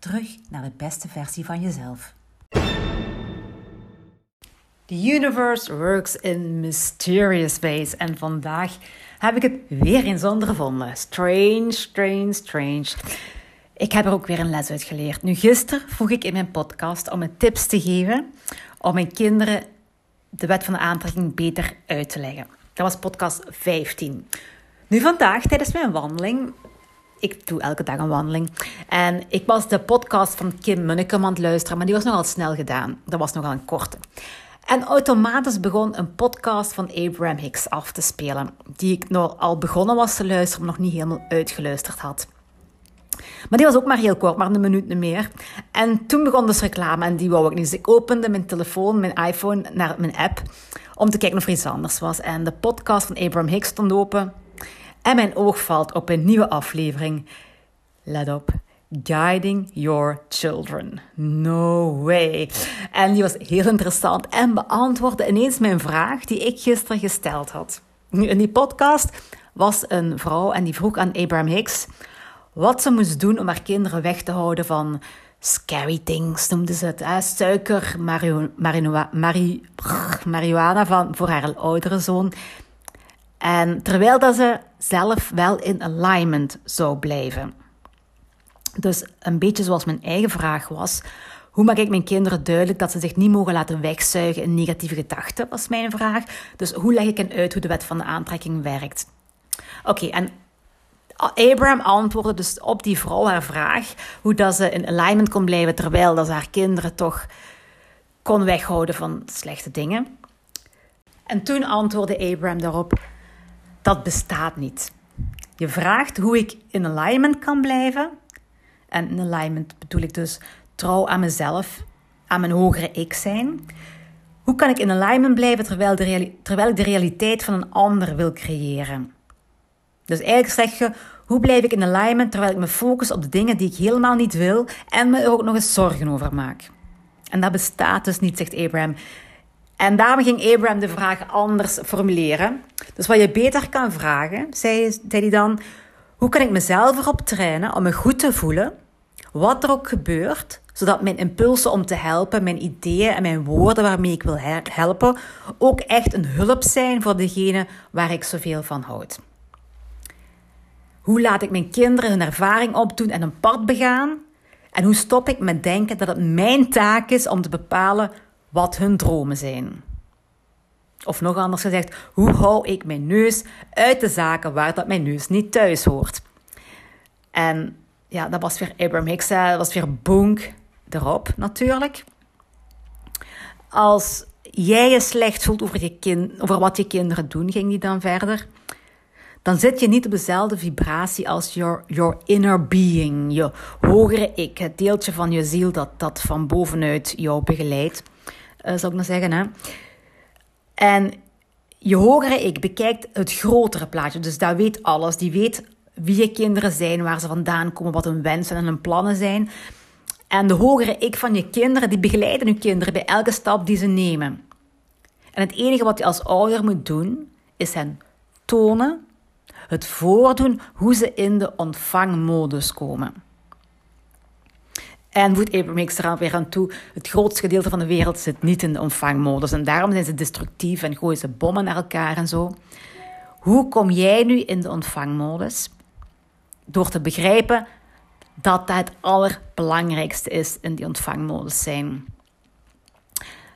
Terug naar de beste versie van jezelf. The universe works in mysterious ways. En vandaag heb ik het weer eens ondervonden. Strange, strange, strange. Ik heb er ook weer een les uit geleerd. Nu, gisteren vroeg ik in mijn podcast om een tips te geven om mijn kinderen de wet van de aantrekking beter uit te leggen. Dat was podcast 15. Nu vandaag, tijdens mijn wandeling, ik doe elke dag een wandeling. En ik was de podcast van Kim Munnekom aan het luisteren, maar die was nogal snel gedaan. Dat was nogal een korte. En automatisch begon een podcast van Abraham Hicks af te spelen, die ik nog al begonnen was te luisteren, maar nog niet helemaal uitgeluisterd had. Maar die was ook maar heel kort, maar een minuut meer. En toen begon dus reclame en die wou ik niet. Dus ik opende mijn telefoon, mijn iPhone, naar mijn app om te kijken of er iets anders was. En de podcast van Abraham Hicks stond open. En mijn oog valt op een nieuwe aflevering. Let op. Guiding Your Children. No way. En die was heel interessant en beantwoordde ineens mijn vraag die ik gisteren gesteld had. In die podcast was een vrouw en die vroeg aan Abraham Hicks wat ze moest doen om haar kinderen weg te houden van scary things, noemde ze het. Suiker, marihuana van, voor haar oudere zoon. En terwijl dat ze zelf wel in alignment zou blijven. Dus een beetje zoals mijn eigen vraag was. Hoe maak ik mijn kinderen duidelijk dat ze zich niet mogen laten wegzuigen in negatieve gedachten, was mijn vraag. Dus hoe leg ik hen uit hoe de wet van de aantrekking werkt? Oké, en Abraham antwoordde dus op die vrouw haar vraag hoe dat ze in alignment kon blijven terwijl dat ze haar kinderen toch kon weghouden van slechte dingen. En toen antwoordde Abraham daarop: dat bestaat niet. Je vraagt hoe ik in alignment kan blijven. En in alignment bedoel ik dus trouw aan mezelf, aan mijn hogere ik zijn. Hoe kan ik in alignment blijven terwijl, de terwijl ik de realiteit van een ander wil creëren? Dus eigenlijk zeg je, hoe blijf ik in alignment terwijl ik me focus op de dingen die ik helemaal niet wil en me er ook nog eens zorgen over maak? En dat bestaat dus niet, zegt Abraham. En daarom ging Abraham de vraag anders formuleren. Dus wat je beter kan vragen, zei, zei hij dan, hoe kan ik mezelf erop trainen om me goed te voelen, wat er ook gebeurt, zodat mijn impulsen om te helpen, mijn ideeën en mijn woorden waarmee ik wil helpen, ook echt een hulp zijn voor degene waar ik zoveel van houd. Hoe laat ik mijn kinderen hun ervaring opdoen en een pad begaan? En hoe stop ik met denken dat het mijn taak is om te bepalen wat hun dromen zijn? Of nog anders gezegd, hoe hou ik mijn neus uit de zaken waar dat mijn neus niet thuis hoort? En ja, dat was weer Abraham Hicks, dat was weer bonk erop natuurlijk. Als jij je slecht voelt over, je kind, over wat je kinderen doen, ging die dan verder dan zit je niet op dezelfde vibratie als your, your inner being, je hogere ik, het deeltje van je ziel dat, dat van bovenuit jou begeleidt, uh, zou ik maar zeggen. Hè? En je hogere ik bekijkt het grotere plaatje, dus dat weet alles. Die weet wie je kinderen zijn, waar ze vandaan komen, wat hun wensen en hun plannen zijn. En de hogere ik van je kinderen, die begeleiden je kinderen bij elke stap die ze nemen. En het enige wat je als ouder moet doen, is hen tonen het voordoen hoe ze in de ontvangmodus komen. En voet Abraham Hicks er weer aan toe, het grootste gedeelte van de wereld zit niet in de ontvangmodus. En daarom zijn ze destructief en gooien ze bommen naar elkaar en zo. Hoe kom jij nu in de ontvangmodus? Door te begrijpen dat dat het allerbelangrijkste is in die ontvangmodus zijn.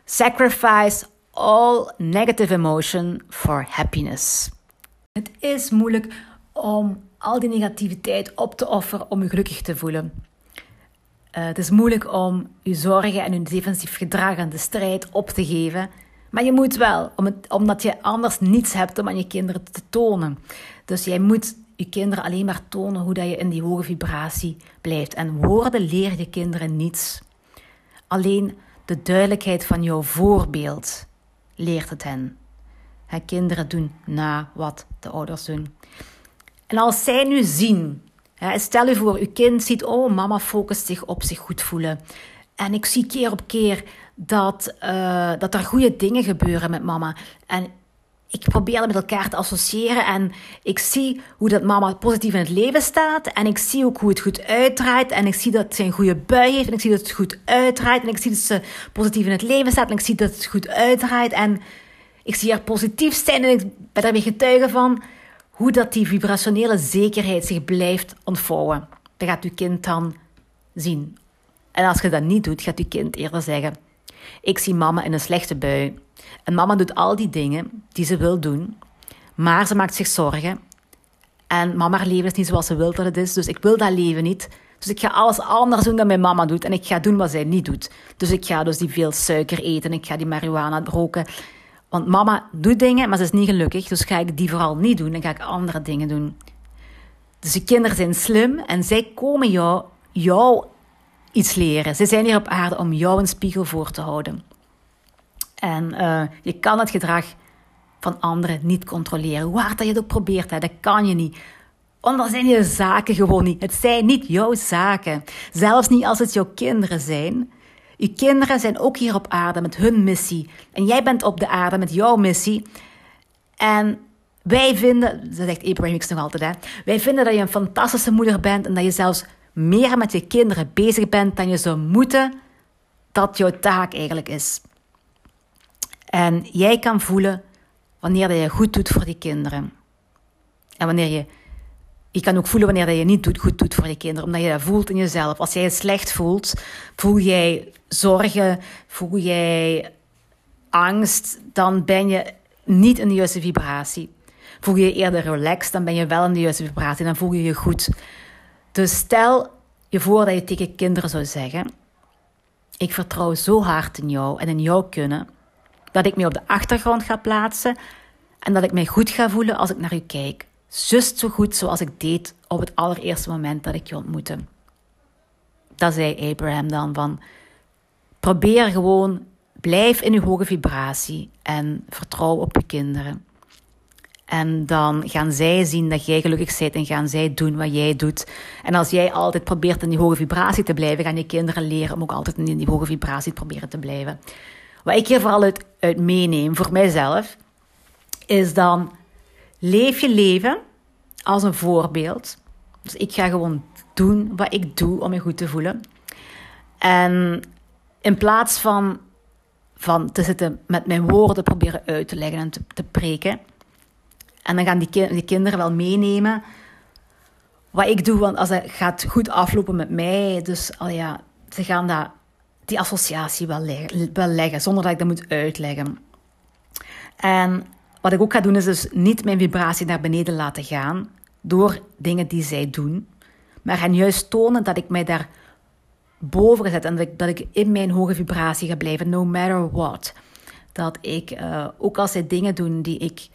Sacrifice all negative emotion for happiness. Het is moeilijk om al die negativiteit op te offeren om je gelukkig te voelen. Uh, het is moeilijk om je zorgen en je defensief gedrag en de strijd op te geven. Maar je moet wel, omdat je anders niets hebt om aan je kinderen te tonen. Dus jij moet je kinderen alleen maar tonen hoe dat je in die hoge vibratie blijft. En woorden leren je kinderen niets. Alleen de duidelijkheid van jouw voorbeeld leert het hen. kinderen doen na wat de ouders doen. En als zij nu zien, stel je voor, uw kind ziet, oh, mama focust zich op zich goed voelen. En ik zie keer op keer dat, uh, dat er goede dingen gebeuren met mama. En ik probeer dat met elkaar te associëren en ik zie hoe dat mama positief in het leven staat en ik zie ook hoe het goed uitdraait en ik zie dat ze een goede bui heeft en ik zie dat het goed uitdraait en ik zie dat ze positief in het leven staat en ik zie dat het goed uitdraait en ik zie haar positief zijn en ik ben daarmee getuige van hoe dat die vibrationele zekerheid zich blijft ontvouwen. Dat gaat uw kind dan zien. En als je dat niet doet, gaat uw kind eerder zeggen: Ik zie mama in een slechte bui. En mama doet al die dingen die ze wil doen, maar ze maakt zich zorgen. En mama leven is niet zoals ze wil dat het is, dus ik wil dat leven niet. Dus ik ga alles anders doen dan mijn mama doet en ik ga doen wat zij niet doet. Dus ik ga dus die veel suiker eten, ik ga die marihuana roken. Want mama doet dingen, maar ze is niet gelukkig, dus ga ik die vooral niet doen en ga ik andere dingen doen. Dus de kinderen zijn slim en zij komen jou, jou iets leren. Ze zijn hier op aarde om jou een spiegel voor te houden. En uh, je kan het gedrag van anderen niet controleren. Hoe hard dat je het ook probeert, hè, dat kan je niet. Dan zijn je zaken gewoon niet. Het zijn niet jouw zaken. Zelfs niet als het jouw kinderen zijn. Je kinderen zijn ook hier op aarde met hun missie. En jij bent op de aarde met jouw missie. En wij vinden, dat zegt Abraham Hicks nog altijd, hè, wij vinden dat je een fantastische moeder bent en dat je zelfs meer met je kinderen bezig bent dan je zou moeten, dat jouw taak eigenlijk is. En jij kan voelen wanneer je goed doet voor die kinderen. En wanneer je, je kan ook voelen wanneer je niet goed doet voor die kinderen, omdat je dat voelt in jezelf. Als jij je slecht voelt, voel jij zorgen, voel jij angst, dan ben je niet in de juiste vibratie. Voel je je eerder relaxed, dan ben je wel in de juiste vibratie, dan voel je je goed. Dus stel je voor dat je tegen kinderen zou zeggen: Ik vertrouw zo hard in jou en in jouw kunnen dat ik me op de achtergrond ga plaatsen en dat ik mij goed ga voelen als ik naar u kijk. Just zo goed zoals ik deed op het allereerste moment dat ik je ontmoette. Dat zei Abraham dan van, probeer gewoon, blijf in uw hoge vibratie en vertrouw op je kinderen. En dan gaan zij zien dat jij gelukkig bent en gaan zij doen wat jij doet. En als jij altijd probeert in die hoge vibratie te blijven, gaan je kinderen leren om ook altijd in die hoge vibratie te proberen te blijven. Wat ik hier vooral uit, uit meeneem voor mijzelf, is dan leef je leven als een voorbeeld. Dus ik ga gewoon doen wat ik doe om me goed te voelen. En in plaats van, van te zitten met mijn woorden proberen uit te leggen en te, preken. En dan gaan die, die kinderen wel meenemen wat ik doe, want als het gaat goed aflopen met mij, dus al ja, ze gaan dat die associatie wel leggen, wel leggen, zonder dat ik dat moet uitleggen. En wat ik ook ga doen, is dus niet mijn vibratie naar beneden laten gaan door dingen die zij doen, maar hen juist tonen dat ik mij daar boven gezet en dat ik, dat ik in mijn hoge vibratie ga blijven, no matter what. Dat ik, uh, ook als zij dingen doen die ik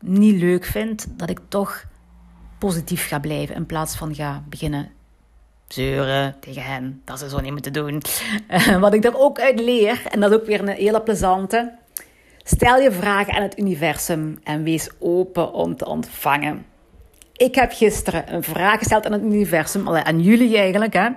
niet leuk vind, dat ik toch positief ga blijven in plaats van ga beginnen zeuren tegen hen dat ze zo niet moeten doen. Wat ik er ook uit leer, en dat is ook weer een hele plezante. Stel je vragen aan het universum en wees open om te ontvangen. Ik heb gisteren een vraag gesteld aan het universum, aan jullie eigenlijk. Hè?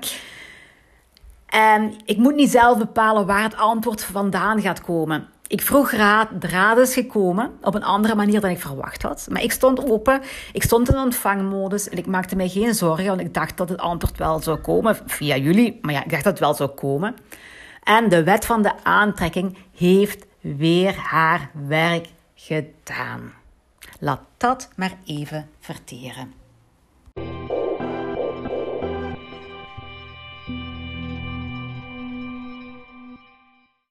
En ik moet niet zelf bepalen waar het antwoord vandaan gaat komen. Ik vroeg raad, de raad is gekomen op een andere manier dan ik verwacht had. Maar ik stond open, ik stond in ontvangmodus en ik maakte mij geen zorgen, want ik dacht dat het antwoord wel zou komen via jullie. Maar ja, ik dacht dat het wel zou komen. En de wet van de aantrekking heeft weer haar werk gedaan. Laat dat maar even verteren.